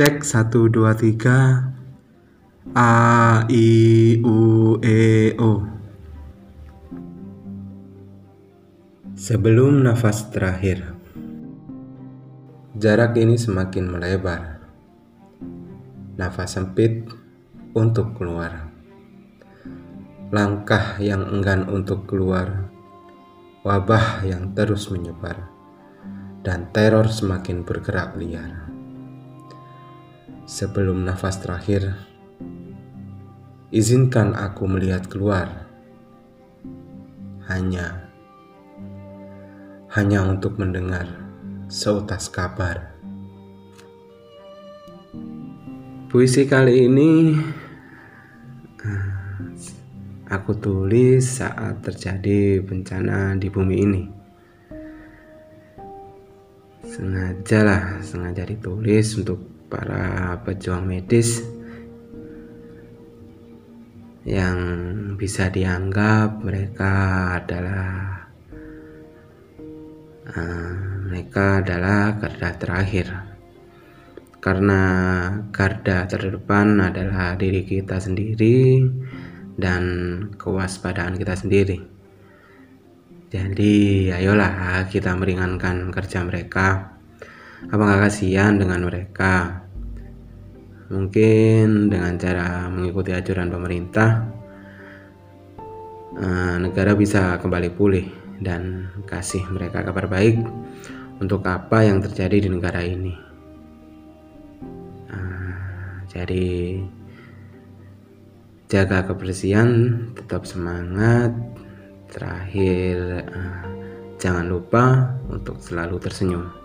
Cek satu dua tiga. A I U E O. Sebelum nafas terakhir Jarak ini semakin melebar. Nafas sempit untuk keluar. Langkah yang enggan untuk keluar. Wabah yang terus menyebar. Dan teror semakin bergerak liar Sebelum nafas terakhir, izinkan aku melihat keluar. Hanya hanya untuk mendengar seutas kabar. Puisi kali ini eh, aku tulis saat terjadi bencana di bumi ini. Sengaja lah, sengaja ditulis untuk para pejuang medis yang bisa dianggap mereka adalah uh, mereka adalah garda terakhir. Karena garda terdepan adalah diri kita sendiri dan kewaspadaan kita sendiri. Jadi ayolah kita meringankan kerja mereka Apakah kasihan dengan mereka? Mungkin dengan cara mengikuti ajuran pemerintah, eh, negara bisa kembali pulih dan kasih mereka kabar baik untuk apa yang terjadi di negara ini. Eh, jadi, jaga kebersihan, tetap semangat. Terakhir, eh, jangan lupa untuk selalu tersenyum.